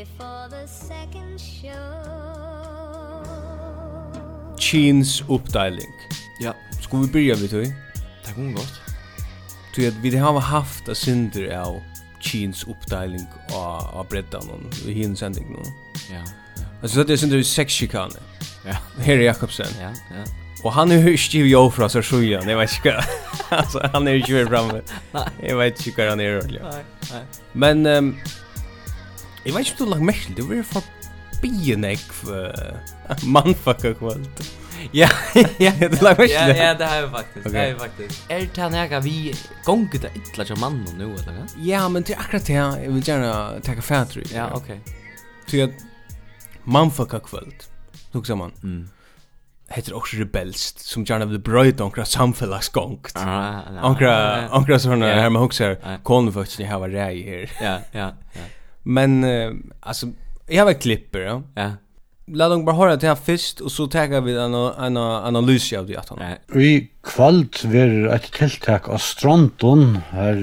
before the second show Chins uppdeling. Ja, ska vi börja vid det? Det går gott. Du vet, vi har haft a synder av Chins uppdeling av, av breddan och hinsändning. Ja, ja. Alltså det är synder i sexchikane. Ja. Herre Jakobsen. Ja, ja. Och han är er ikke jo fra seg sjuja, jeg vet inte. hva. altså, han är ju jo framme. Jag vet inte hva han är rörlig. Nej, nej. Men um, Jeg vet ikke om du lagt merke til, du blir for bienekv mannfucker kvöld. Ja, ja, det lagt merke til. Ja, det har vi faktisk, det har vi faktisk. Er det han ega vi gonger det ytla til mannen nu, eller hva? Ja, men det er akkurat det jeg vil gjerne takka fætru. Ja, ok. Så jeg, mannfucker kvöld, tok saman. Mm heter också rebelst som gärna vill bröjda onkra samfällagsgångt. Ah, Onkra, onkra sådana här med huxar, konvötsen jag har räg här. Ja, ja, ja. Men uh, alltså jag har ett klipper, ja. Ja. Lad dem bara höra till han först och så tar vi en en analys av det att han. Vi kvalt ver ett tiltak av stranden här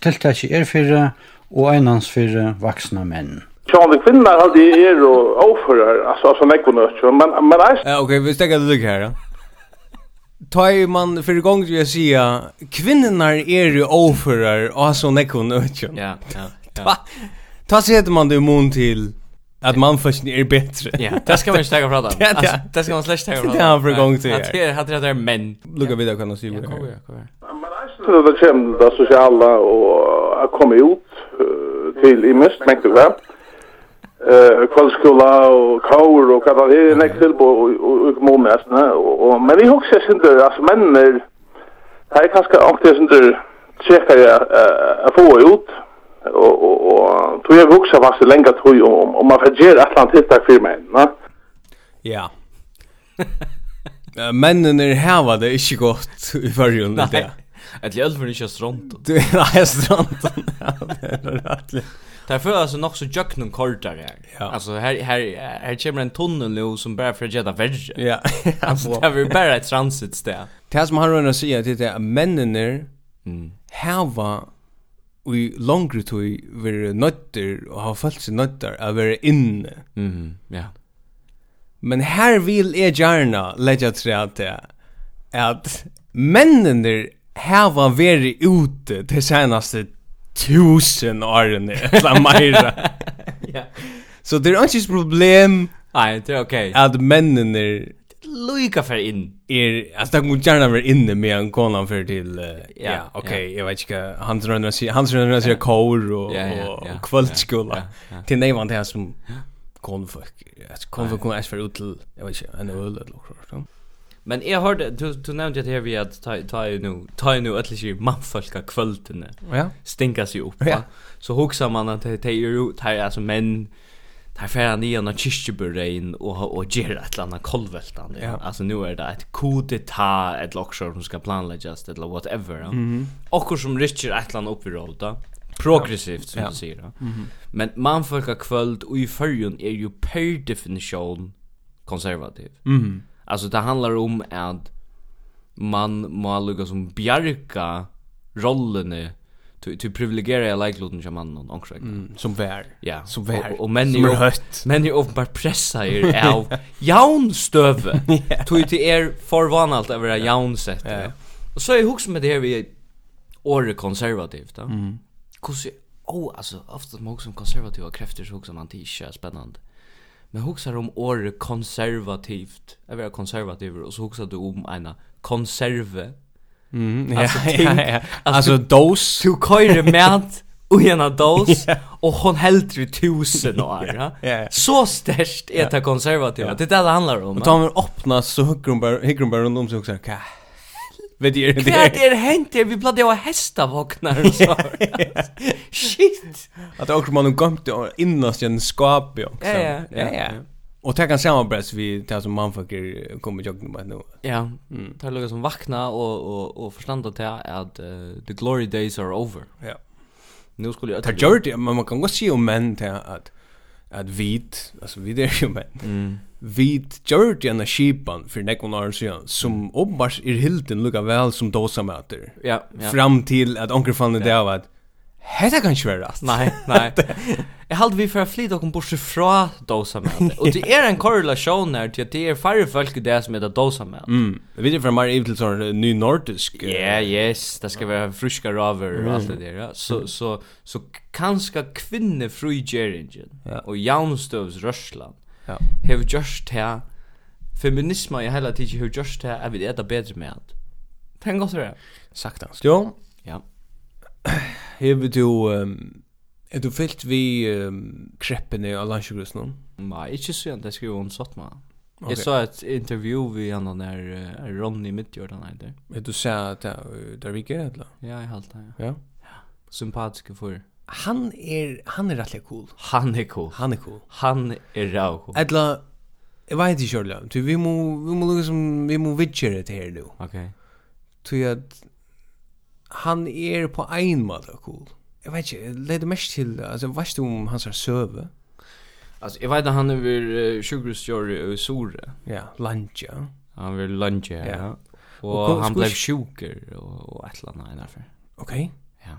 tilltag är för och enans för vuxna män. Tjån, kvinnar hade det er och offer alltså som ekonötjö, men... men ja, okej, vi stäcker det lycka här, ja. Ta man för gång att säga, kvinnorna är ju oförare, alltså ekonötjö. Ja, ja, ja ta sig heter man det immun till att man först är bättre. Ja, det ska man inte ta Ja, det. Alltså, det ska man slash ta. Det har för gång till. Att det hade det där men. Lucka vidare kan oss se. Ja, ja, ja. Men alltså det känns det sociala och att komma ut till i mest mäktigt väl eh kvällskola och kaur och vad det är nästa till på och kommunen och men vi också synd alltså män är det är kanske också synd checkar jag att få ut och och och tror jag också var så länge tror jag om om man får ge förger Atlantis där för mig, va? Ja. Männen är här var det inte gott i förrjun det. Att jag för inte stront. Du är nej Det för alltså nog så jöknen kortare. Ja. Alltså här här här kommer en tunnel nu som bara för att jätta värre. Ja. Alltså det är bara ett transit där. Det som har runnit sig att det är männen är Mm. Här var i longri tui veri nøytter og ha følt seg nøytter av veri inne. Mm ja. Men her vil jeg gjerne legge tre til at mennene hava veri ute til senaste tusen årene, eller meira. ja. Så det er ikke problem Nei, det er ok. At mennene lika för in. Er alltså de går gärna mer inne med en konan för till uh, ja, ja okej, jag vet inte hans rönnar sig tror rönnar sig kor och och kvällskola. Till nej var det här som konfolk Alltså konfolk kommer för ut till jag vet inte en öl eller något Men jag hörde du du nämnde att här vi att ta ta nu ta nu att lite manfolka kvällarna. Ja. Stinkas ju upp. Ja. Så huxar man att det är ju det är alltså män tar färra ner någon kyrkjebörrein och och ger ett landa kolvältan. Ja. Alltså nu är det ett kudeta ett lockshop som ska planläggas eller whatever. Ja. Mm -hmm. Och som Richard Atlan upp i rolta. Progressivt som ja. du säger. Ja. Mm -hmm. Men man folkar kvöld och i färgen är ju per definition konservativ. Mm -hmm. Alltså det handlar om att man må lukka som bjarga rollene du du privilegerar jag like luten som mannen och också mm, som vär. Ja, som vär. Och män är hött. Män är uppenbart pressa er av jaunstöve. Tog till er förvanalt över det jaunset. Ja. Och så är hooks med det här vi är konservativt. då. Mm. Kus oh alltså ofta många som konservativa krafter så också man tisha spännande. Men huxar om år konservativt. Jag vill konservativ och så huxar du om ena konserve Mm, alltså, ja, ting, ja, ja. Alltså, alltså dos. Du köjer med och ena dos yeah. och hon helt i tusen år. yeah, yeah, yeah. Så störst är det konservativa. Yeah. Det är det det handlar om. Och tar man öppnas så hugger hon bara, hugger hon bara runt om sig och säger Kah. Vet du det? Vad är det hänt? Vi bladde av hästar vaknar och så. Shit. Att också man har gömt det innast i en skap också. Ja, ja, ja. Och det kan sammanbräs vi det som man fucker kommer jag med nu. Ja, mm. det lukar som vakna och och och förstå att att uh, the glory days are over. Ja. Nu skulle jag Det gör det men man kan gå se om män till att att vit alltså vi det är ju män. Mm. Vit gör det en skipan för nekon år sedan som obbars är hilden lukar väl som dosa möter. Ja, ja. Fram till att onkel fann det ja. av att Hetta kan ikke være rast. Nei, nei. Jeg halde vi for å flytta okken borsi fra dosa med. Og det er en korrelasjon her til at det er færre folk i det som heter dosa med. Mm. Vi er fra mer evig til sånn ny nordisk. Ja, yeah, yes. Det skal være fruska raver og alt det der. Ja. Så, så, så kanska kvinne fru gjerringen ja. og jaunstøvs rørsland ja. hever gjørst her feminisma i hele tiden hever gjørst her jeg vil eta bedre med alt. Tenk godt det. Saktans. Jo. Ja. Hever du, um, er du fyllt vi um, kreppene av landsjøgrus? Nei, ikke så jeg, det skriver hun satt med. Okay. Jeg sa et intervju vi han der uh, Ronny Midtjord han heter. Er du sa at det er ikke, eller? Ja, jeg halte det, ja. ja. Sympatiske for. Han er, han er rettelig cool. Han er cool. Han er cool. Han er rau cool. Eller, jeg vet ikke, Sjørla, vi må, vi må, liksom, vi må vidgjere det her, nu. Ok. Tui at, han er på ein måte cool. Jeg vet ikke, leder mest til, altså, vet du om hans er søve? Altså, jeg vet at han är vid sjukhusjorg i Sore. Ja, Lantja. Han vill Lantja, ja. Og han blev sjuker og, og et eller annet därför. Okej. Okay. Ja.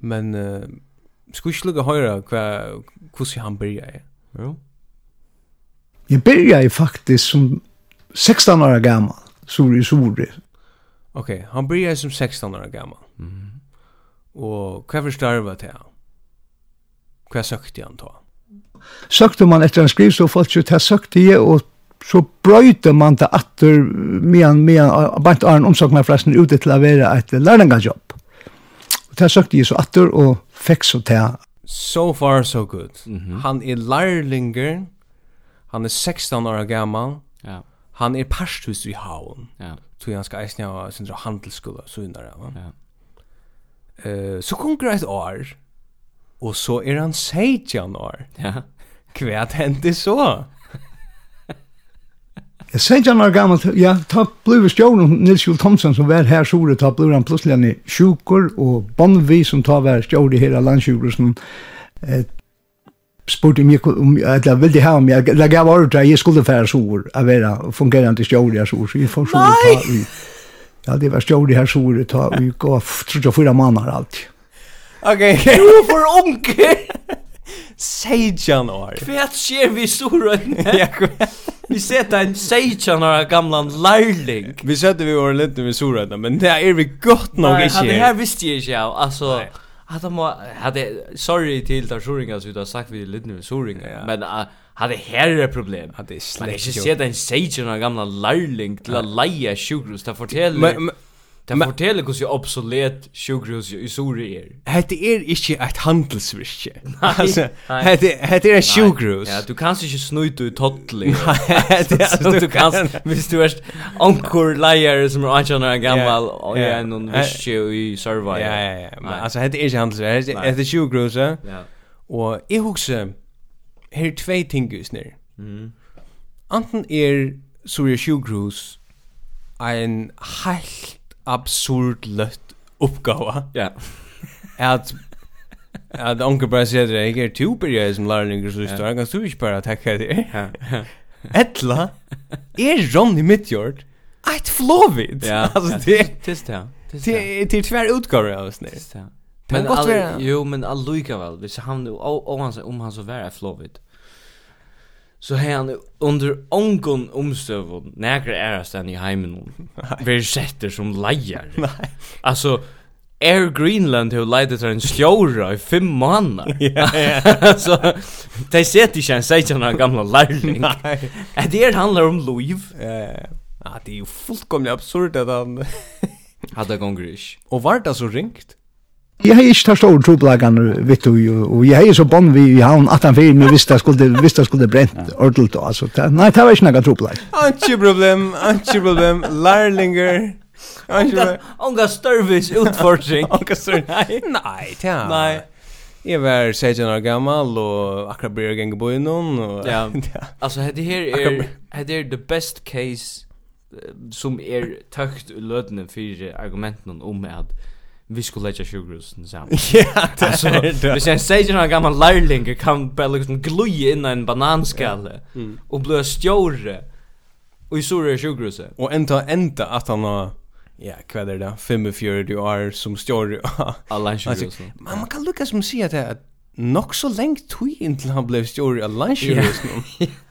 Men uh, skulle ikke lukke høyre hva, hvordan han började? Jo. Jag började faktisk som 16 år gammal, Sore i Sore. Okej, okay, han började som 16 år gammal. Mm. hva vad förstår til han? Hva søkte han då? Søkte man etter en skriv så folk jo til søkte jeg, og så brøyte man det atter medan medan bant Arne omsorg meg forresten ute til å være et lärlingajobb. Og til søkte jeg så atter og fikk så til So far so good. Mm -hmm. Han er lærlinger, Han er 16 år gammal. Ja han er parsthus i havn. Ja. Så han skal eisne ha sindra handelsskola, så undar han. Ja. Eh så konger et år, og så er han 16 år. Ja. Hva hendte så? Jeg sier ikke han var gammel, ja, ta blivet stjålen Nils Kjell Thomsen som var her sore, ta blivet han plutselig han i sjukker, og Bonnvi som ta var stjålen i hele landsjukker, eh, spurte mig om jag ville ha om jag lägga var det jag skulle färra så år att vara fungerande stjorde så så vi får så ta i Ja, det var stjorde här så det ta vi gå tror jag fyra månader alltid ok Okay. Du för onke. Sejan år. Kvärt skjer vi så Ja, Vi sätter en sejan år gamla lærling. Vi sätter vi var lite med så men det er vi godt nok inte. Ja, det her visste jag ju altså. Nei hade må hade sorry till där Soringa så där sagt vi lite nu Soringa ja. men uh, hade herre problem hade släkt. Jag ser den sage några gamla lärling till att leja sjukhus där fortäller. men, Men Det men, forteller hvordan jeg obsolet sjukhus i Suri er. Hette er ikke et handelsvirke. Nei. Altså, hette, hette er et sjukhus. Ja, du kanst ikke snuite ut tottelig. Nei, hette er altså, du kanst, hvis du er anker leier som er ankjønner en gammal, yeah. og jeg er noen virke i Sarva. Ja, ja, ja. Men, altså, hette er ikke handelsvirke. Hette er sjukhus, ja. Og jeg husker, her er tvei ting hos nere. Mm. Anten er Suri sjukhus ein heilt absurd løtt uppgåva. Ja. Att att onkel bara säger det jag är två perioder som lärlingar så står jag så inte bara tacka det. Ja. Etla är Ronny Midjord. Ett flåvid. Ja. Alltså det tills det. Det är tvär utgåvor av oss nu. Men all, vara. Jo, men alluika väl. hvis han om han om han så vara flåvid så har han under ongon omstövon nägra äras den i heimen vi sätter som leier. Nei. Alltså Air Greenland har leidet en sljóra i fem månader. Ja, ja. Så de ser ikke en seitjan av gamla lærling. Nei. Det er handlar om liv. Ja. Ja, det er jo fullkomlig absurd at han... Hadde gonger ikke. Og var det så ringt? Jeg har ikke tatt store troplagan, vet du, og jeg har så bånd vi i havn 18-4, men hvis det skulle, hvis det skulle brent ordelt, altså, nei, det var ikke noe troplag. Anki problem, anki problem, lærlinger, anki problem. Onga størvis utfordring. Onga størvis. Nei, tja. Nei. Jeg var 16 år gammal og akkurat blir jeg gang på innom, og... Ja, altså det her er, hette er the best case som er tøkt i løtene for argumenten om at vi skulle lägga sjukhusen samman. Ja, det alltså, är det. Hvis jag säger någon gammal lärling kan bara liksom glöja in en bananskalle mm. och bli stjore och i sura sjukhuset. Och ända ända att han har Ja, kvad er det? 45 år som stjør Alla sjukhusen. Men man kan lukka som sier det at nok så lengt tog inntil han blev stjør av landsjukhusen.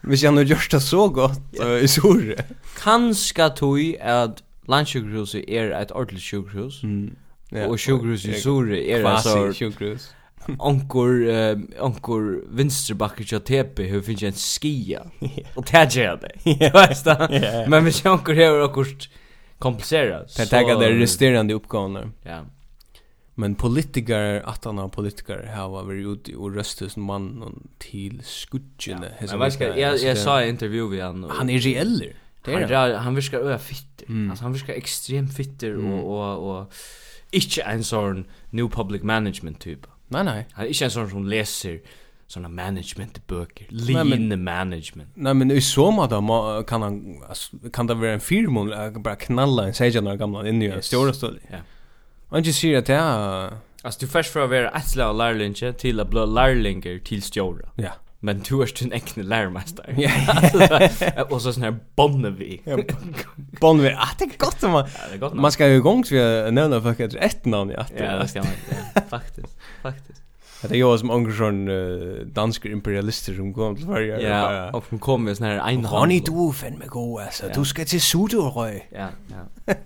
Hvis han har gjort det så godt uh, i sura. Kanska tog at landsjukhuset er et ordentlig sjukhus. Mm Ja. Och sjukhus i Suri är det så sjukhus. Onkor eh onkor vänsterbacken kör TP hur finns en skia. Och täger jag det. Ja, vet du. Men vi ser onkor här och kort komplicerat. Det tagga det resterande uppgåvor. Ja. Men politiker att han har politiker här var vi ut och röstas man till skudgene. Ja. Men vad ska jag jag sa i intervju vi han. Han är reell. Det är han han viskar över fitter. Mm. Alltså han viskar extremt fitter och och och inte en sån new public management typ. Nej nej. Han är inte en sån som läser såna management böcker, lean nej, men, management. Nej men i så måte kan han kan det vara en firma bara knalla en säger några gamla in i yes. stora stol. Ja. Man just ser att det är Alltså du först för att vara ett slag lärlinge till att bli lärlingar till stjåra. Ja men du är din egen lärmästare. Ja. Och så sån här Bonnevi. Bonnevi. Ah, det är gott man. Ja, det är gott. Man ska ju igång så jag folk faktiskt ett namn ja. Ja, det ska man. Ja, faktiskt. Faktiskt. Det är ju som Angersson uh, danska imperialister som kom till Sverige. Ja, och hon kom med sån här en hand. Ronny, du är fan med god alltså. Ja. Du ska till Sudorøy. Ja, ja.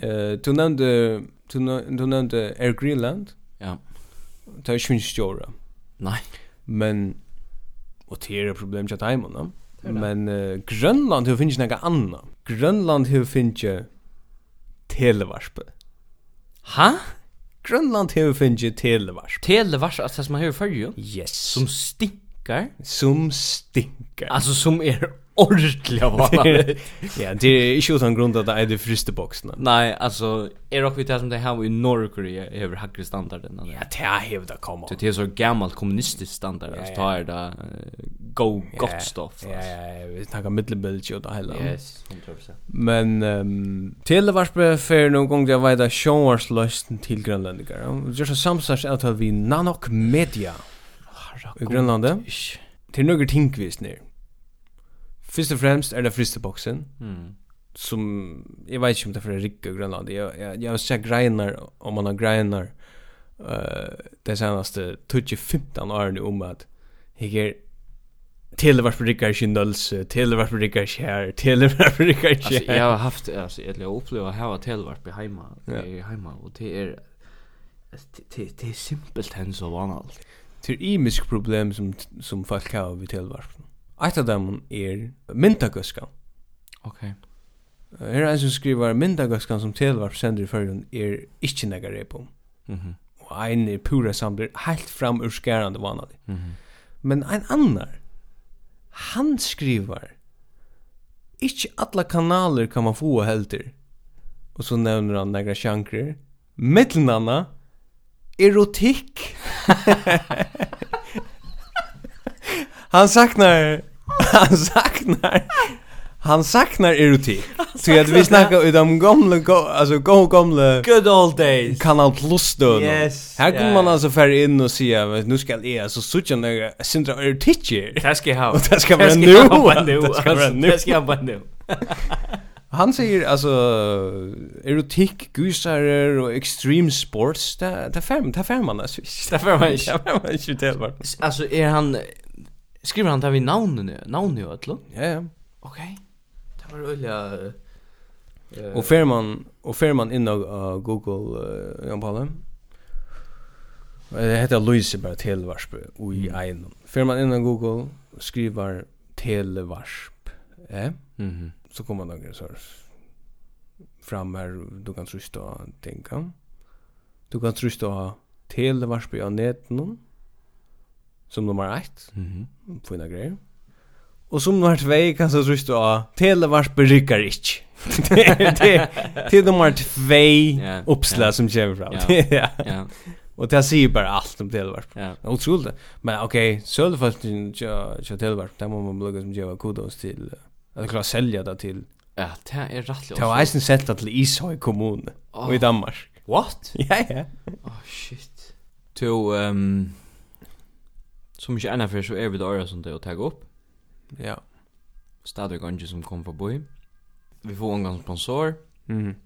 Eh, du nämnde du, du nämnde Air Greenland. Ja. Det är ju inte stora. Nej men och det är ett problem att Taimon, dem. Men uh, Grönland hur finns några andra. Grönland hur finns ju televarspe. Ha? Grönland hur finns ju televarspe. Televarspe alltså som man hör för ju. Yes. Som stinkar. Som stinkar. Alltså som är ordentliga vanligt. ja, det är inte utan grund att det är de frista boxen. Nej, alltså är också vi det som det här i Nordkorea över hackre standarden. Ja, det är ju det kommer. Det är så gammalt kommunistisk standard att ta är det go gott stuff. Ja, ja, vi snackar mittelbild och det hela. Yes, 100%. Men ehm till vars för någon gång jag vet att showers till grönländare. Just a samsars out av vi Nanok Media. I Grönlande. Till några tinkvis ner. Först och främst är det fristeboksen. Mm. Som, jag vet inte om det är er fra Rikke Grönland. Jag, jag, jag har sett greiner, om man har greiner, uh, det senaste 20-15 årene om at jeg er Televarp Rickard ikke nølse, Televarp Rickard ikke her, Televarp Rickard ikke Alltså Altså, jeg har haft, alltså jeg har opplevd att ha Televarp i heima, ja. i hemma och det är det, det är simpelt hen så vanligt. Det er imisk problem som, som folk har ved Televarpen. Eitt av dem er myndagøskan. Ok. Her er en som skriver myndagøskan som televarp sender i førjen er ikkje nega repum. Mm -hmm. Og ein er pura samler heilt fram ur skærande vanlig. Mm -hmm. Men ein annar, han skriver ikkje alla kanaler kan man få helter. Og så nevner han negra sjankrer. Mittelnanna, erotikk. han saknar han saknar Han saknar erotik. Så att vi snackar ut om gamla go, alltså go gamla good old days. Kanal Plus då. Yes. Här kommer man alltså för in och se nu ska jag alltså söka några syndra erotik. Det ska jag ha. Det ska vara nu. Det ska vara nu. Det ska vara nu. Han säger alltså erotik, gusarer och extreme sports. Det det fem, det fem man alltså. Det fem man. Det fem man. Alltså är han Skriver han det vi navnet, navnet jo, eller? Ja, ja. Ok, det var øyelig... Uh, og fer man, og fer man inn av uh, Google, uh, Jan Palle, det heter Louise bare televarsp i ein. Fer man inn av Google, skriver televarsp, eh? Mm -hmm. Så kommer noen så fram her, du kan trysta, tenka. Du kan trysta televarsp av netten, som nummer 1. Mhm. Mm Fina greier. Och som nummer 2 kan så sjukt då Televars berikar ich. det det det nummer 2 yeah, uppslag yeah. som kommer fram. Ja. Ja. Och det säger bara allt om Televars. Ja. Otroligt. Men okej, så det fast inte Televars. Där måste man blogga som ger kudos till att klara sälja det till Ja, det är rättligt. Det har eisen sett att till kommun oh. i Danmark. What? Ja, ja. Oh shit. To um som ikke ennå før så er vi det året som det å ta opp. Ja. Stadig ganger som kom på boi. Vi får en gang sponsor. Mm.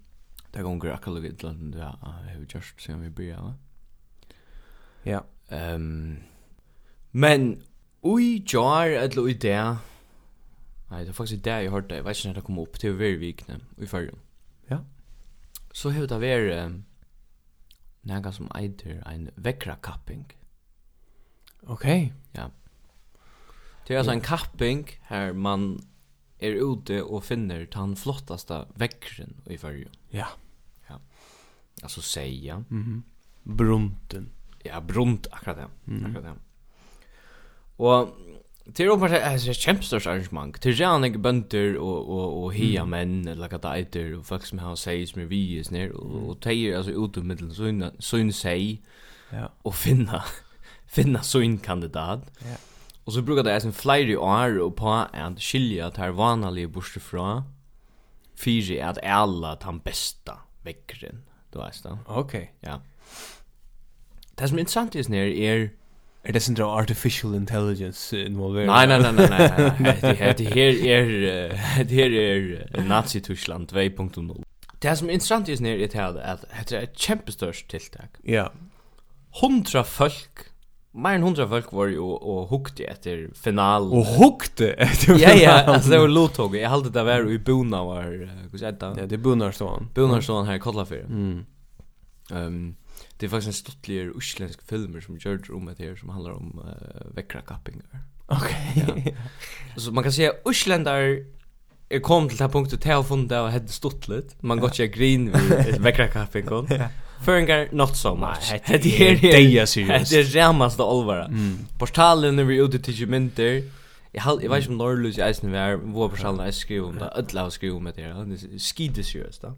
Det ganger akkurat litt til det har vi gjort siden vi blir, ja. Ja. Um, men ui jar eller ui der Nei, det er faktisk det jeg hørte, jeg vet ikke når det kom opp, til å være vikne i førjen. Ja. Så har det vært um, noe som eitir en vekrakapping. Ja Okej. Ja. Det är alltså en kapping här man är ute och finner den flottaste väckren i färgen. Ja. Ja. Alltså säga. Mhm. Mm Brunten. Ja, brunt akkurat det. Mm. Akkurat det. Och Til og med det er et kjempestørs arrangement. Til rann ikke bønder og, og, og hia menn, eller hva det eiter, og folk som har seg som er vi og sånn her, og, og teier altså ut om middelen, så hun seg, og finna finna så kandidat. Ja. Och så brukar det är en flyger år och på att skilja tar vanliga borste fra. fyra att alla tan bästa väckren. Då är det. Okej. Ja. Det som är intressant är när är Er det sån artificial intelligence involverad. Nej nej nej nej nei, Det här det här är det är Nazi Tyskland 2.0. Det som er interessant i när det här at det er ett jättestort tilltag. Ja. 100 folk mer enn hundra folk var jo och, hukte etter final. Och hukte efter final? Ja, ja, altså det var lottåg. Jag hade det där i Bona var, hva säger det? Ja, det är Bonarstån. Bonarstån här i Kollafyr. Mm. Um, det er faktisk en stuttlig uslensk filmer som görs om det här som handlar om uh, väckrakappingar. Okej. Ja. Så man kan säga uslendar er kom til det punktet til å funnet det og hadde stått. Man går ikke grin vid ett väckrakappingar. ja. Föringar not so much. Det är det är seriöst. Det är jämast allvar. Portalen är vi ute till mynter. Jag har jag vet inte om Norrlös är sen var hvor portalen är skriven om det alla har skrivit om det. Det är skide seriöst då.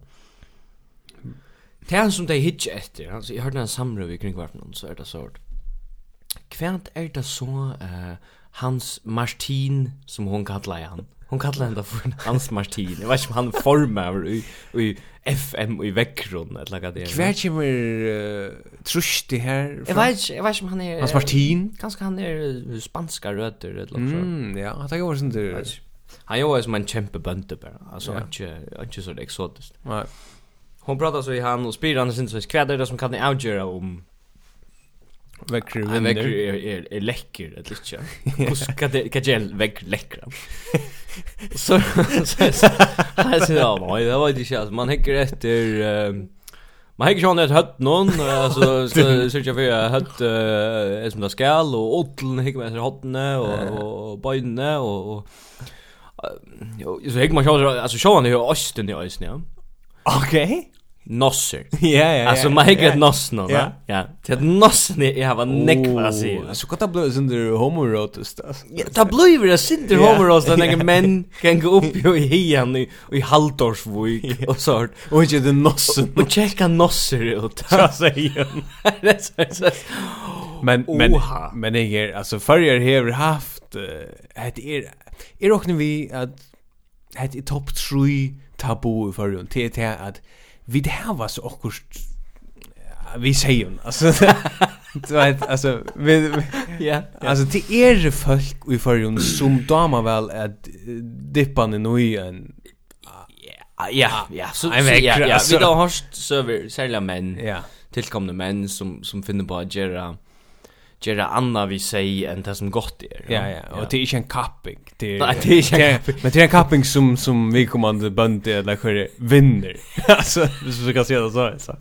Tän som det hitch efter. Alltså jag hörde en samråd kring vart någon så är det så. Kvärt är det så eh Hans Martin som hon kallar han. Hon kallar henne för en Hans Martin. Jag vet inte om han formar i, i FM i väckron eller vad det är. Kvär kommer uh, trust det här. Jag vet jag vet om han är Hans Martin. Kanske han är spanska rötter eller något Mm, ja, han tar ju sånt där. Han är ju som en kämpe bönte bara. Alltså yeah. inte inte så exotiskt. Nej. Hon pratar så i han och spyr han syns så kväder det som kan ni avgöra om Väcker vinner. Är, är, är läcker, ett litet. ska det kan gel väck läckra. Så så så alltså ja, det var det shit. Man häcker efter um, Man hänger sånn et høtt någon altså, så så jag för hött är som det skal, och odlen hänger med etter høttene, og, och och bönne och och Jo, så hänger man så alltså sjön är ju östen i östen, ja. Okej nosser. Ja, ja, ja. Alltså Michael Nossen, va? Ja. Ja. Det att Nossen är jag var nekva att säga. Alltså vad det blir under homoerotiskt. Ja, det blir det sitter homoerotiskt när en män kan gå upp i hian i i halvårsvik och så och inte den Nossen. Och checka Nosser ut. Så säger han. Men men men jag är alltså förr har haft ett är är också vi att ett topp 3 tabu i förrun. Det är att vi det här var så akkurat vi säger hon alltså du vet alltså vi ja alltså det är folk i förrun som dama väl att dippa ner i en ja ja så ja ja vi har hört server sälja män ja. tillkomna män som som finner på att göra göra anna vi sig än det som gott är. Ja ja, och det är inte en kapping. Det är Nej, det är inte en kapping. Men det är en kapping som som vi kommande bönt eller skär vinner. alltså så kan se det så så.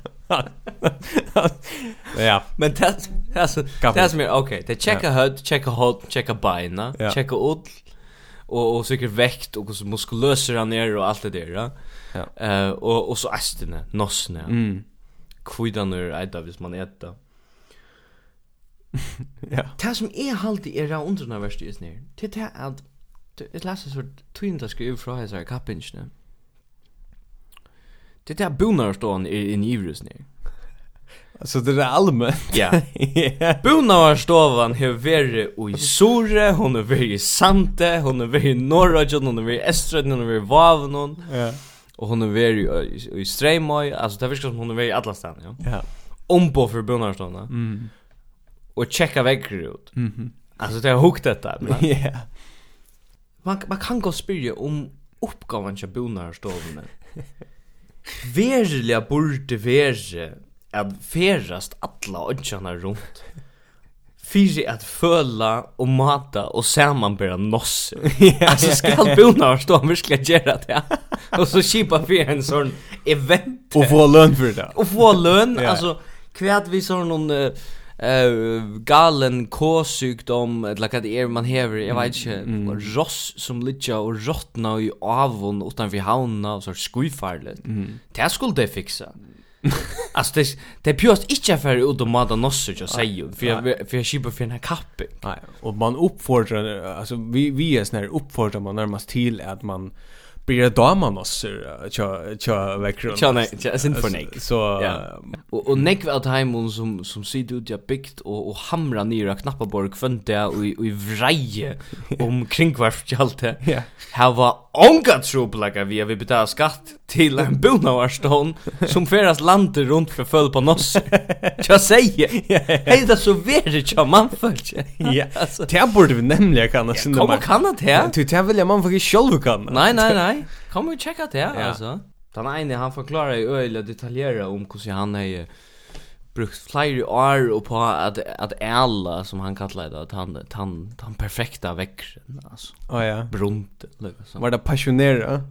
ja. Men det alltså det är som okej, okay, det checka hud, checka hold, checka bina, checka ull och och säkert vekt, och så muskulöser han ner och allt det där. Ja. Eh och och så ästene, nossne. Mm. Kvidan är ett av man äter. ja. Det som er alltid er av undernaverst just snir, det er det at det leser så tynda skriv fra hans her kappingsene. Det er det bonarstånd er i nivrus nir. Så det är allmänt. Ja. Bona var stovan har varit i Sore, hon har varit i Sante, hon har varit i Norröjön, hon har varit i Eströjön, hon har varit i Vavnon. Ja. og hon har varit i Streimøy, altså det verkar som hon har varit i alla stan, ja. Ja. Ombo for Bona var stovan. Mm och checka väggar ut. Mhm. Mm alltså det har hukt detta. Ja. Yeah. Man man kan gå spyrja om uppgåvan till bonar med. Verliga borde verse att färast alla önskarna runt. Fyri at føla og mata og samanbera noss. altså skal bonar stå og virkelig gjøre det. og så kipa fyrir en sånn event. Og få løn for det. Og få løn, altså kvært vi sånn noen... Uh, uh, galen K-sykdom eller hva det er man häver jag vet inte mm. ross som ligger och rottna i avon utanfor havna og så skuifarligt mm. det skulle det fixa alltså det det pjust inte för ut och mata nossor jag säger för jag för jag skipar för den här kappen nej och man uppfordrar alltså vi vi är snär uppfordrar man närmast till att man blir daman oss tja tja veckron tja nej tja sin för nej så Och och neck vart hem som som sitter ut jag byggt och och hamra ner knappaborg kvönte och i i vreje om kringvarft allt det. Ja. Här var onga trubbelaga vi vi betala skatt till en bonavarstån som feras landet runt för föll på noss Jag säger. Hej det så veri tja man. Ja. Det borde vi nämligen kan oss. Kom kan det här? Du tar väl man för själv kan. Nej nej nej. Kom och checka det alltså. Den ene, han forklarer i øyla detaljerat om hvordan han har brukt flere år og på at, at alla, som han kallar det, at han, han, han perfekta vekkren, altså. Oh, ja. Brunt, liksom. Var det passionerat?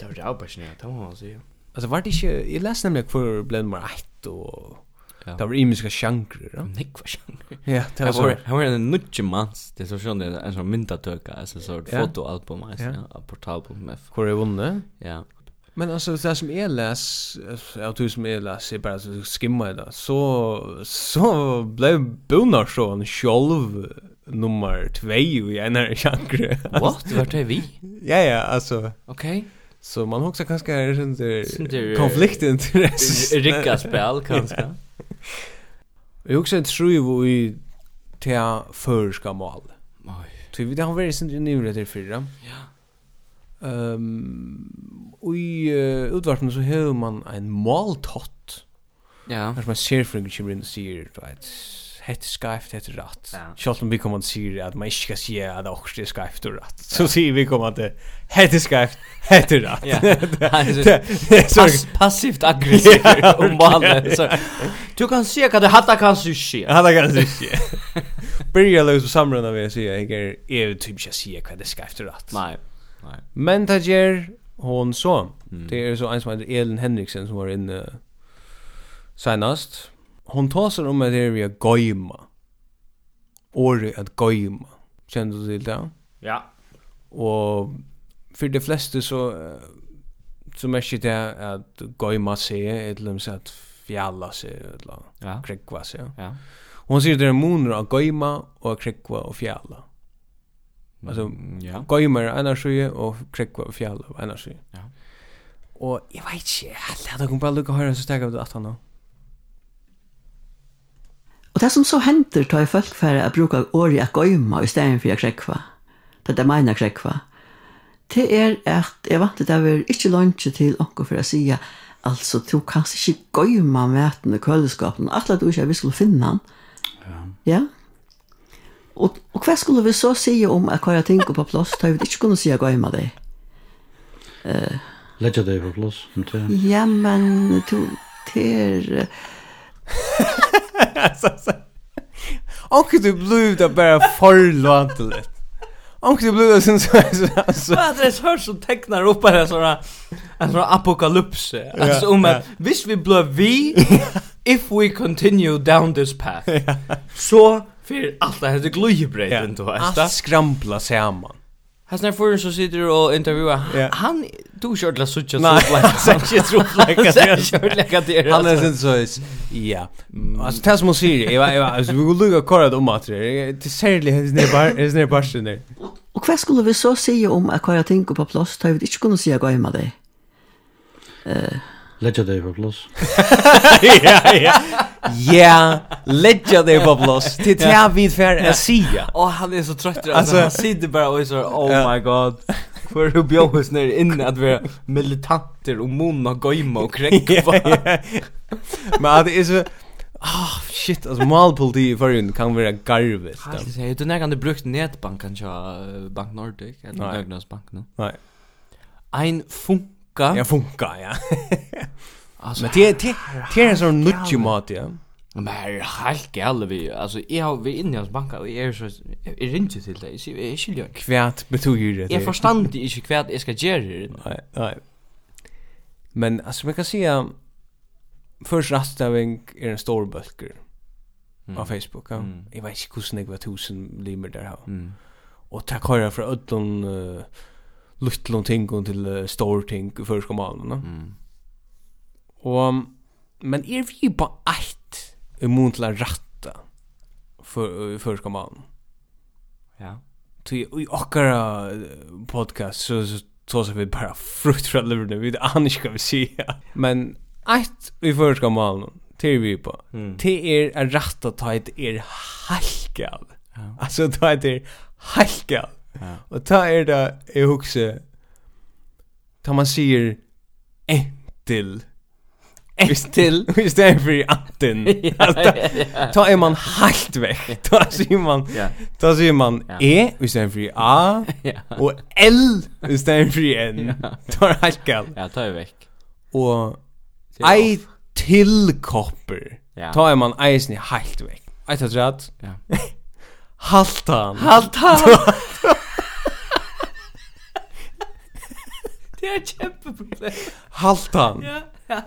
Det var det passionerat, det må man säga. Alltså var det inte, jag läste nämligen för blev nummer ett och Ja. Det var imiska sjankrer, ja. Nick var sjankrer. Ja, det var så. Han var en nutje mans. Det så sjön det en sån myntatöka, alltså så ett fotoalbum, alltså, ja. portalbum med. Hvor er vunnet? Ja. Men alltså det som är läs jag tror som är läs är bara så skimma det. Så så blev Bonar så en själv nummer 2 i en här genre. What? Vart är vi? Ja ja, alltså. Okej. Så man också kanske är sånt där konfliktintresse. Rikka spel kanske. Jag också tror ju i till förska mål. Oj. Tror vi det har varit sånt i nuläget förra. Ja. Ehm um, i uh, utvarpen så hör man en måltott. Ja. När man ser för mycket in ser right. Hett skyft hett rätt. Ja. Schalt om vi kommer att se att man inte ska se att också är skyft och rätt. Så ser vi kommer att hett skyft hett rätt. Ja. Pass, passivt aggressivt om mannen så. Du kan se att det hatta kan sushi. Hatta kan sushi. Börja lösa samrunda vi ser jag är typ jag ser vad det skyft och rätt. Nej. Nej. Men det ger hon så. Mm. Det är så en som heter Elin Henriksen som var inne senast. Hon tar om att det är via goima. Åre att goima. Känner du till det? Ja. Och för de flesta så så märker det att goima se eller så att fjalla sig eller ja. krekva sig. Ja. Hon säger det är moner av goima och krekva och fjalla. Alltså ja. Goymer ena sjö och Krekva fjäll ena sjö. Ja. Och jag vet inte, alla de kom bara lucka höra så stäga att han då. Och det som så händer tar jag folk för att bruka åri gøyma i istället för jag Krekva. Det är mina Krekva. Det är att jag vant att det är inte lunch till och för att säga alltså du kan inte goyma maten i kölskapen. Alla du inte vi skulle finna. Ja. Ja. Og, og hva skulle vi så si om at hva jeg tenker på plass, da vi ikke kunne si at gå med det? Uh, Legger deg på plass? Ja, men du, det er... Onkel du blev där bara förlånt lite. Onkel du blev där sen så så. Vad det är så tecknar upp här såna sån apokalyps. Alltså om att visst vi blir vi if we continue down this path. Så För allt det här glöjbröd yeah. inte va. Allt skrampla samman. Hasna förrän så sitter och intervjuar. Yeah. Han du kör la sucha så black. Sen shit tror like att jag kör det är Han är sen så is ja. Alltså tas måste se. Jag jag alltså vi går lucka kvar om att det det ser det är bara är nära barsen där. Och vad skulle vi så säga om att jag tänker på plats? Jag vi inte kunna säga gå hem med dig. Eh Ledger dig på plus. Ja, ja. Ja, ledger dig på plus. Det är vi för att se. Och han är så trött alltså han sitter bara och så oh my god. För hur björs ner in att vara militanter och mona goima och kräkva. Men det är så Ah, shit, alltså malpoliti i förrun kan vara garvet. Jag säger, du när du brukt nätbanken till Bank Nordic eller Ögnäs bank nu? Nej. Ein funk funka. Ja, funka, ja. alltså, men det det det är en sån nuttig mat, ja. Men det är helt gärle vi. Alltså jag har vi inne hos banka och är så är ringe till dig. Så är inte jag kvärt betyder det. Jag förstår inte kvärt jag ska göra. Nej, nej. Men alltså man kan säga först rastaving är en stor bölker. mm. av Facebook. Ja. Mm. Jag vet inte hur snägg var tusen limer där. Ja. Mm. Och tack har jag för ödlån uh, luttlån ting och till uh, stor ting för ska man Mm. Och men är vi på ett emot la ratta för för ska. Ja. Till i ochkara podcast så så så så vi bara frukt liver nu vi anar ska vi se. Men ett vi för ska till vi på. Mm. Till är rätt att ta ett är halkal. Ja. Alltså er halkal. Ja. Och ta er det jag också ta man säger entil Vistil, visst är för anten. Ta är man helt väck. Ta ser man. Ta ser man E visst är för A och L visst är för N. Ta är helt gal. Ja, ta er vekk Och Ei till kopper. Ta är man isen helt väck. Ett rätt. Ja. Haltan. Haltan. er et kjempeproblem. Haltan. Ja, ja.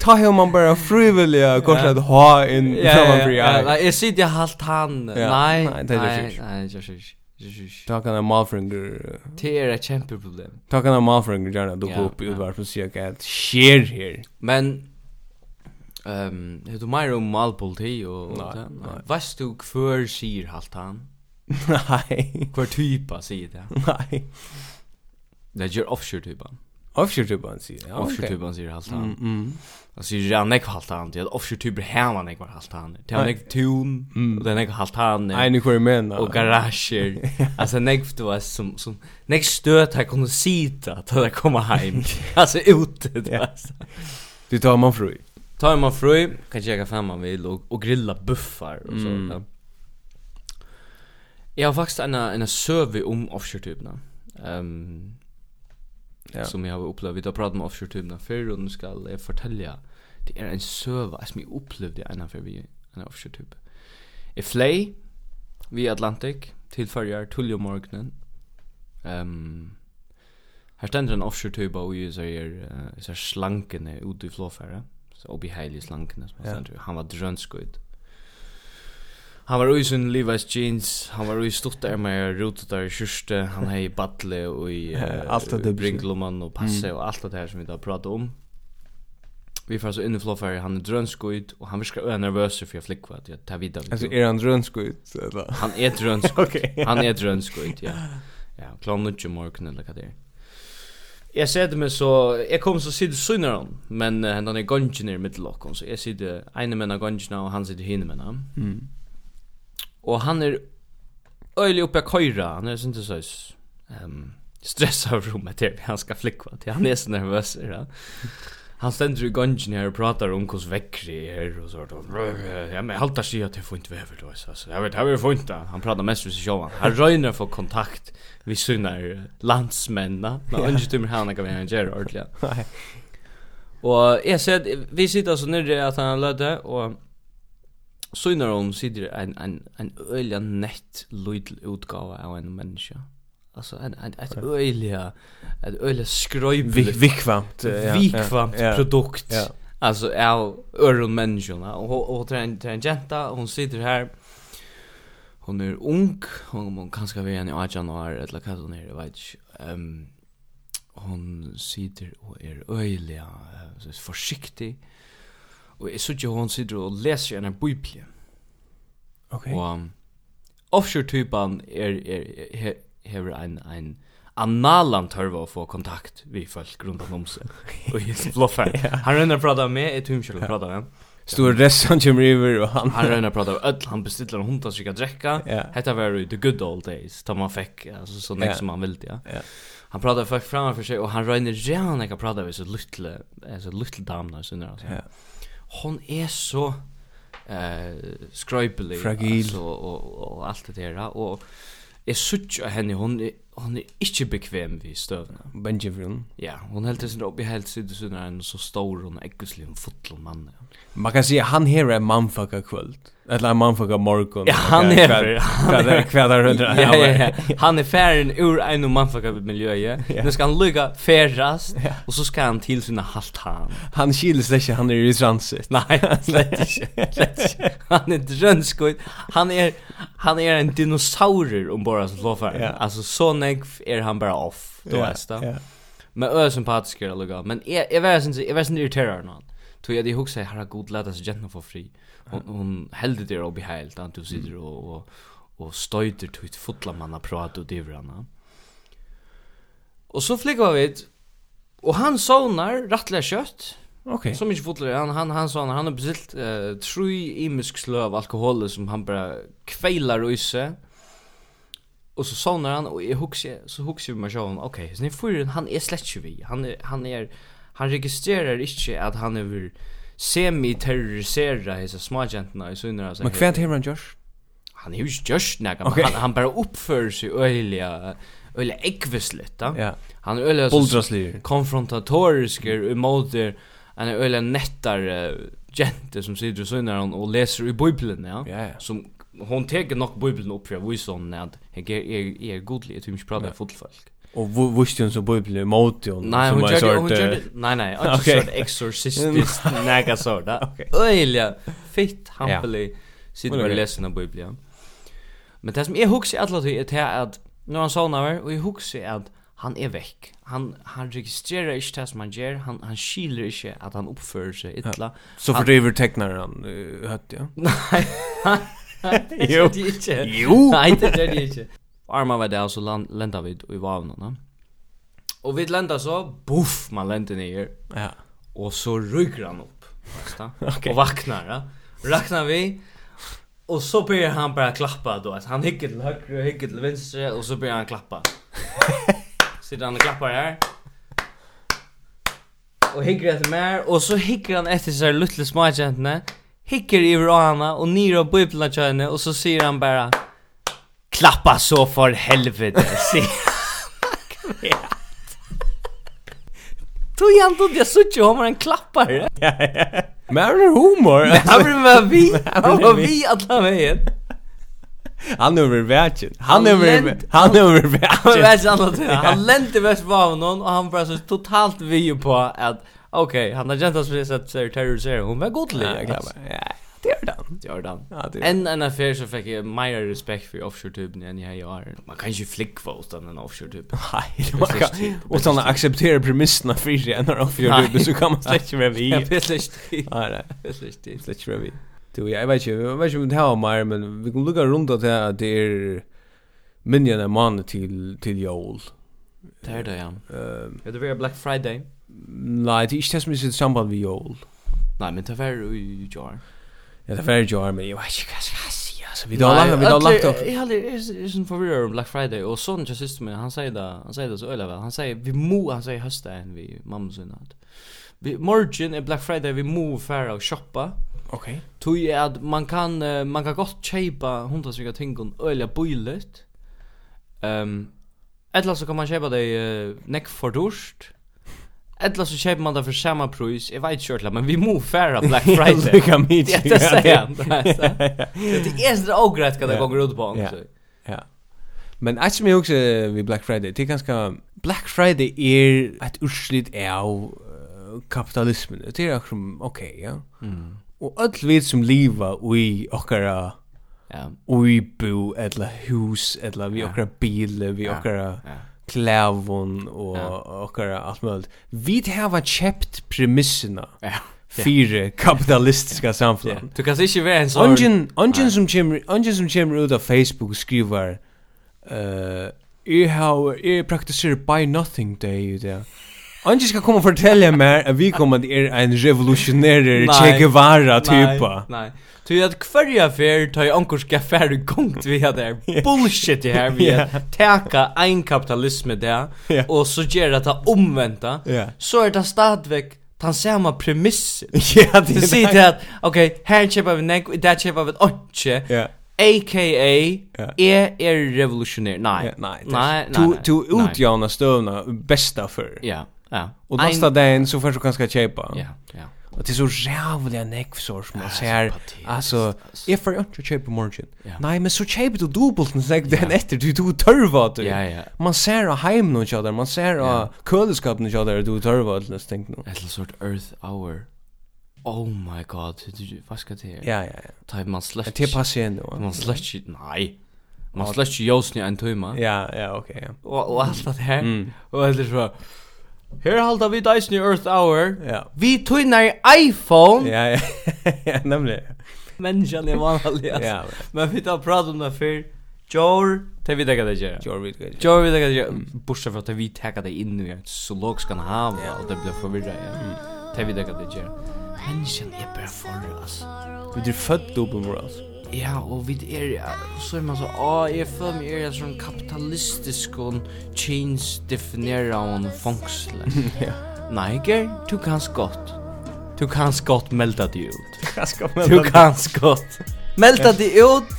Ta hur man bara frivilliga kort att ha in framför ja. Nej, jag sitter jag halt han. Nej. Nej, det är ju. Nej, det är ju. Ta kan en malfringer. Det er et kjempeproblem. Ta kan en malfringer gärna då gå upp i varför så jag att sker här. Men ehm um, du mer om malpoliti og Nei, nei Vad du hver sier halt han? Nej. Hver typa sier det. Nej. Det är offshore-tuban. Offshore-tuban sier ja. Offshore-tuban sier halt han. Mm, mm. Alltså det är nek halt han. Det är här man nek var halt han. Det är nek tun, mm. och det är nekva halta han. Nej, ni kvar med Och garager. alltså nek du var som, som nek stöt här kunde sita att det komma hem. alltså ute, det var Du tar man fru. Tar man fru, kan jag fem man vill och, och grilla buffar och så. Mm. Ja. Jag har faktiskt en, en söve om offshore-tuberna. Ehm ja. som jag har upplevt. Vi har pratat om offshore tubna förr och nu ska jag fortälja. Det är en söva som jag upplevde en för vi en offshore tub. I Flay vi Atlantic till förra tullio morgonen. Ehm um, Här ständer en offshore-tuba och ju så är uh, så slankene ute i flåfärre. Så obeheilig slankene som han ständer. Han var drönskut. Han var i sin Levi's jeans, han var i stort med rotet där i kyrste, han hade battle och i allt det brinkloman och passe och allt det här som vi då pratade om. Vi får så in i floffer, han är drönskojt och han viskar öra nervös för jag flickva att jag tar vidare. Alltså är han eller. Han är drönskojt, han är drönskojt, ja. Ja, klar nutje morgon eller vad det är. Jag ser det med så jag kom så sitter synner men han är gongen i mittellockon så jag sitter ene med en gongen och han sitter hinne med. Mm. Og han er øylig oppe av køyra, Han er sånn til så um, stress av rommet til han skal flikva til, han er så nervøs, Ja. Han stender i gongen her og pratar om hur vekkri er og sånt. Ja, men halta sig at det får inte vever, då. Så jeg vet, jeg vill få inte. Han pratar mest med sjåan. Han røyner for kontakt vid sina landsmänna. Men han inte tummer han er kan vi arrangera ordentligt. Och jag ser vi sitter så nere at han lödde og synar hon sitter en en en öliga nett lydel utgåva av en menneske. Alltså en en ett öliga ett öliga skröj vikvamt vikvamt produkt. Ja. Alltså är öron människorna och och en en jenta hon sitter här hon är ung hon hon kanske vara en i januar eller vad hon är vet ehm hon sitter och är öliga så försiktig Og jeg synes jo hun sitter og leser en bibel. Ok. Og um, offshore-typen er, er, er, hever en, en analan törva att få kontakt vi folk runt om seg. Og jeg blåfer. Han rønner prata med, ett tror ikke prata med. Stor restaurant kommer över och han han rönar prata med öll han beställer en hund att ska dräcka. Yeah. Hetta var ju the good old days. Ta man fick alltså så nästan som man ville ja. Yeah. Han pratar folk framför sig och han rönar gärna kan prata med så luttle alltså luttle damna så när alltså. Yeah hon är så eh skrøpelig fragil. altså, og, og, og alt det der og jeg sutt av henne, hun hon är inte bekväm vid stövna. Benjamin. Ja, hon helt sin upp i helt sidan så en så stor och äcklig fotboll man. Man kan säga han här är manfucka kväll. Eller en manfucka morgon. Ja, han är han är kvädar runt. Ja, ja, ja. Han är färden ur en manfucka miljö. Ja. Nu ska han lugga färras och så ska han till sina halt han. Han skills det han är i transit. Nej, slett inte. Han är drönskoj. Han är han är en dinosaurer om bara så låfar. Alltså så nekv er han bara off. Du yeah, vet det. Yeah. Men ö sympatisk är det Men jag jag var sen jag var sen irriterad någon. Tog jag det huxa herra god låt oss jätten för fri. Hon hon hällde det upp i helt att du sitter och och och stöter till ett fotla manna prata och divrarna. Och så flickar vi och han sonar rattla kött. Okay. Som inte fotlar han han han sonar han har besilt uh, tre imisk slöv alkohol som han bara kveilar och isse. Och så sånar han och jag huxar så huxar vi med själv. Okej, okay, så ni får han är slett ju vi. Han är han är han registrerar inte att han är semi terrorisera hesa små gentarna i sunnar alltså. Men kvärt han Josh. Han är ju just näga okay. han han bara uppför sig öliga öliga ekvisligt, va? Ja. Han är öliga så konfrontatorisk emot en öliga nettar uh, jente som sitter i sunnar och läser i bibeln, ja. Yeah. Som hon teker nok bibeln upp för vi sån att jag är är, är godlig att vi måste prata fotfolk. folk. Och visste hon så bibeln mot hon nej, som har sort Nej nej nej, inte okay. sort exorcistisk näga sort. Okej. Öliga fitt hampelig sitter med läsna bibeln. Men det som jag huxar alla till är det att när han sånar och jag huxar att han är veck. Han han registrerar inte det som han gör. Han han skiljer inte att han uppför sig illa. Ja. Så fördriver tecknaren han hött ja. Nej. Jo. Jo. Nei, det er det ikke. Arma var det, og så lenda vi i vavnen. Og vi lenda så, buff, man lenda ner. Ja. Og så ryker han opp. Okej. Och vaknar, ja. Vaknar vi, Och så börjar han bara klappa då. Han hickar till höger och hickar till vänster, och så börjar han klappa. Sitter han och klappar här Och hickar efter mer, och så hickar han efter etter seg luttelig småkjentene, hickar i henne och ner på bibeln till henne och så säger han bara klappa så för helvete. Se. Tog han då jag såg ju om han klappar. Ja. Men är det humor? blir med vi? Var vi alla vägen? Han över vägen. Han över han över världen. Han världen. Han lente väst var någon och han var så totalt vi på att Okej, han har gentas för att så terrorisera. Hon var godlig, ja, glömmer. Ja, det gör den. Det gör den. Ja, det en en affär så fick jag mer respekt för offshore typen än jag har. Man kan ju flickva utan en offshore typ. Nej, man kan. Och sådana acceptera premisserna för sig en offshore-tub så kan man släcka med vi. Ja, det släcks det. Ja, det släcks det. Släcks med vi. Du, jag vet inte, jag vet inte om det här mer, men vi kan lukka runt att det är det är minjan en månad till, till jul. Det är det, ja. Uh, det är Black Friday. Nei, det er ikke det som er sitt samband med jól. Nei, men det var i jar. Ja, det var i jar, men jeg vet ikke hva jeg skal si. Altså, vi har lagt, vi har lagt opp. Jeg er sånn forvirret om Black Friday, og sånn til siste min, han sier det, han sier det så øyla vel. Han sier, vi må, han sier høsta enn vi mamma sin at. Vi, morgen er Black Friday, vi må færa og shoppa. Ok. Tog er at man kan, man kan godt kjeipa hundrasvika tingon øyla bøylet. Um, Eller så kan man kjeipa det uh, nekk for dorst. Eller så köper man det för samma pris. Jag vet inte men vi må färra Black Friday. Det kan Det inte göra. Det är så ogrätt kan det gå ut på också. Ja. Men jag som jag också vid Black Friday, det är ganska... Black Friday är ett urslit av kapitalismen. Det är också, okej, ja. Mm. Och allt vi som lever i okkara... Ja. Och i bo, eller hus, eller vi okkara bil, vi åkara... Ja klävon och ja. och allt möjligt. Vi har köpt premisserna. Ja. Fyra kapitalistiska samfunn. Du kan inte vara en sån... Ongen, ongen som kommer, ongen som kommer ut av Facebook skriver eh uh, Jag har, jag praktiserar buy nothing day i. Angie ska komma och fortälja mig att vi kommer att är en revolutionär Che Guevara typa. Nej. Tu att kvarja fer ta i ankor ska fer gongt vi hade bullshit det här vi täcka en kapitalism där och så ger det att omvända. så är det stadväck han samma premiss. Ja, det är det. att okej, här köper vi neck, där köper vi oche. Ja. AKA är är revolutionär. Nej. Nej. Nej. Du du utjämnar stövna bästa för. Ja. Ja. Och nästa dagen så får du kanske köpa. Ja, ja. Och det är så jävla neck som man ser. Alltså, jag får inte köpa morgon. Nej, men så köper du dubbelt när säg den efter du du törvat. Ja, ja. Man ser av hem nu each man ser a köleskap nu each du törvat och tänk nu. Ett sort earth hour. Oh my god, du vad ska det? Ja, ja, ja. Typ man släpper. Det är patient. Man släpper nej. Man släpper ju just ni en timme. Ja, ja, okej. Och allt det här. Och det är så Her halda vi eisen i Earth Hour. Ja. Vi tøynar iPhone. Ja, ja. ja nemlig. Människan är vanlig alltså. Ja. Men vi tar prata om det för Jor, det vi täcker det gör. Jor vi det. Jor vi täcker det gör. Bortsett från att vi täcker det in nu. Så låg ska ha och det blir förvirrat. Ja. Det vi täcker det gör. Människan är bara för oss. Vi är född dubbelmoral alltså ja, og vi er, så er man så, å, jeg føler meg er en sånn kapitalistisk og chains-definera en fangsel. ja. Nei, Ger, du kans godt. Du kans godt melda dig ut. Du kans melda ut. Du kans godt. Melda dig ut,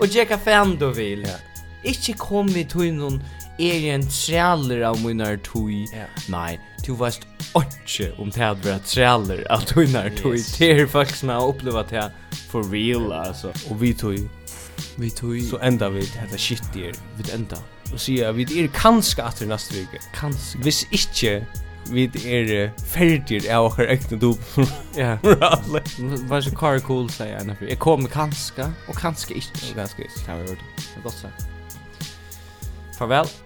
og tjekka fan du vil. Ja. Ikke kom vi til noen egen trealer av munar tui. Ja. Nei, du veist ikke om det hadde vært trailer at du innar tog det er folk som har opplevd det for real altså og vi tog vi tog så enda vi dette shit der vi enda og sier vi er kanskje det neste vike kanskje hvis ikke vi er ferdig av okkar ekne dop. Ja. Var så kar cool seg en Jeg kommer kanskje, og kanskje ikke. Kanskje ikke, det har vi hørt. Det er godt sagt. Farvel.